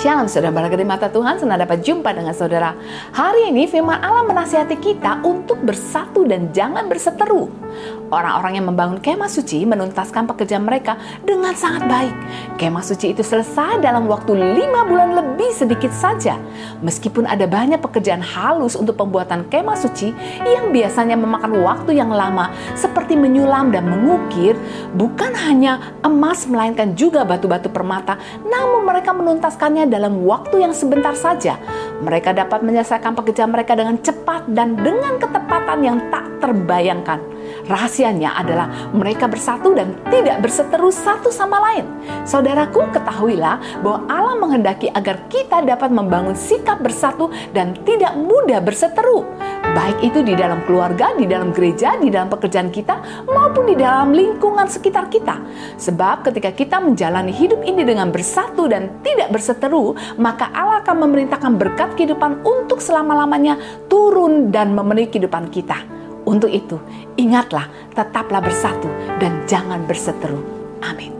Shalom saudara beragam di mata Tuhan, senang dapat jumpa dengan saudara. Hari ini firman Allah menasihati kita untuk bersatu dan jangan berseteru. Orang-orang yang membangun kemah suci menuntaskan pekerjaan mereka dengan sangat baik. Kemah suci itu selesai dalam waktu lima bulan lebih sedikit saja. Meskipun ada banyak pekerjaan halus untuk pembuatan kemah suci yang biasanya memakan waktu yang lama seperti menyulam dan mengukir, bukan hanya emas melainkan juga batu-batu permata, namun mereka menuntaskannya dalam waktu yang sebentar saja. Mereka dapat menyelesaikan pekerjaan mereka dengan cepat dan dengan ketepatan yang tak terbayangkan. Rahasianya adalah mereka bersatu dan tidak berseteru satu sama lain. Saudaraku, ketahuilah bahwa Allah menghendaki agar kita dapat membangun sikap bersatu dan tidak mudah berseteru. Baik itu di dalam keluarga, di dalam gereja, di dalam pekerjaan kita, maupun di dalam lingkungan sekitar kita. Sebab ketika kita menjalani hidup ini dengan bersatu dan tidak berseteru, maka Allah akan memerintahkan berkat kehidupan untuk selama-lamanya turun dan memenuhi kehidupan kita. Untuk itu, ingatlah, tetaplah bersatu dan jangan berseteru. Amin.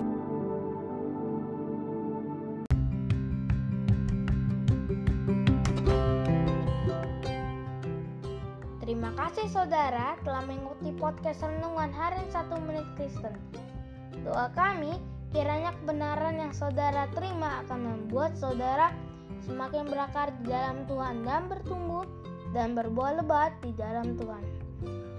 Terima kasih saudara telah mengikuti podcast Renungan Harian 1 Menit Kristen. Doa kami, kiranya kebenaran yang saudara terima akan membuat saudara semakin berakar di dalam Tuhan dan bertumbuh dan berbuah lebat di dalam Tuhan.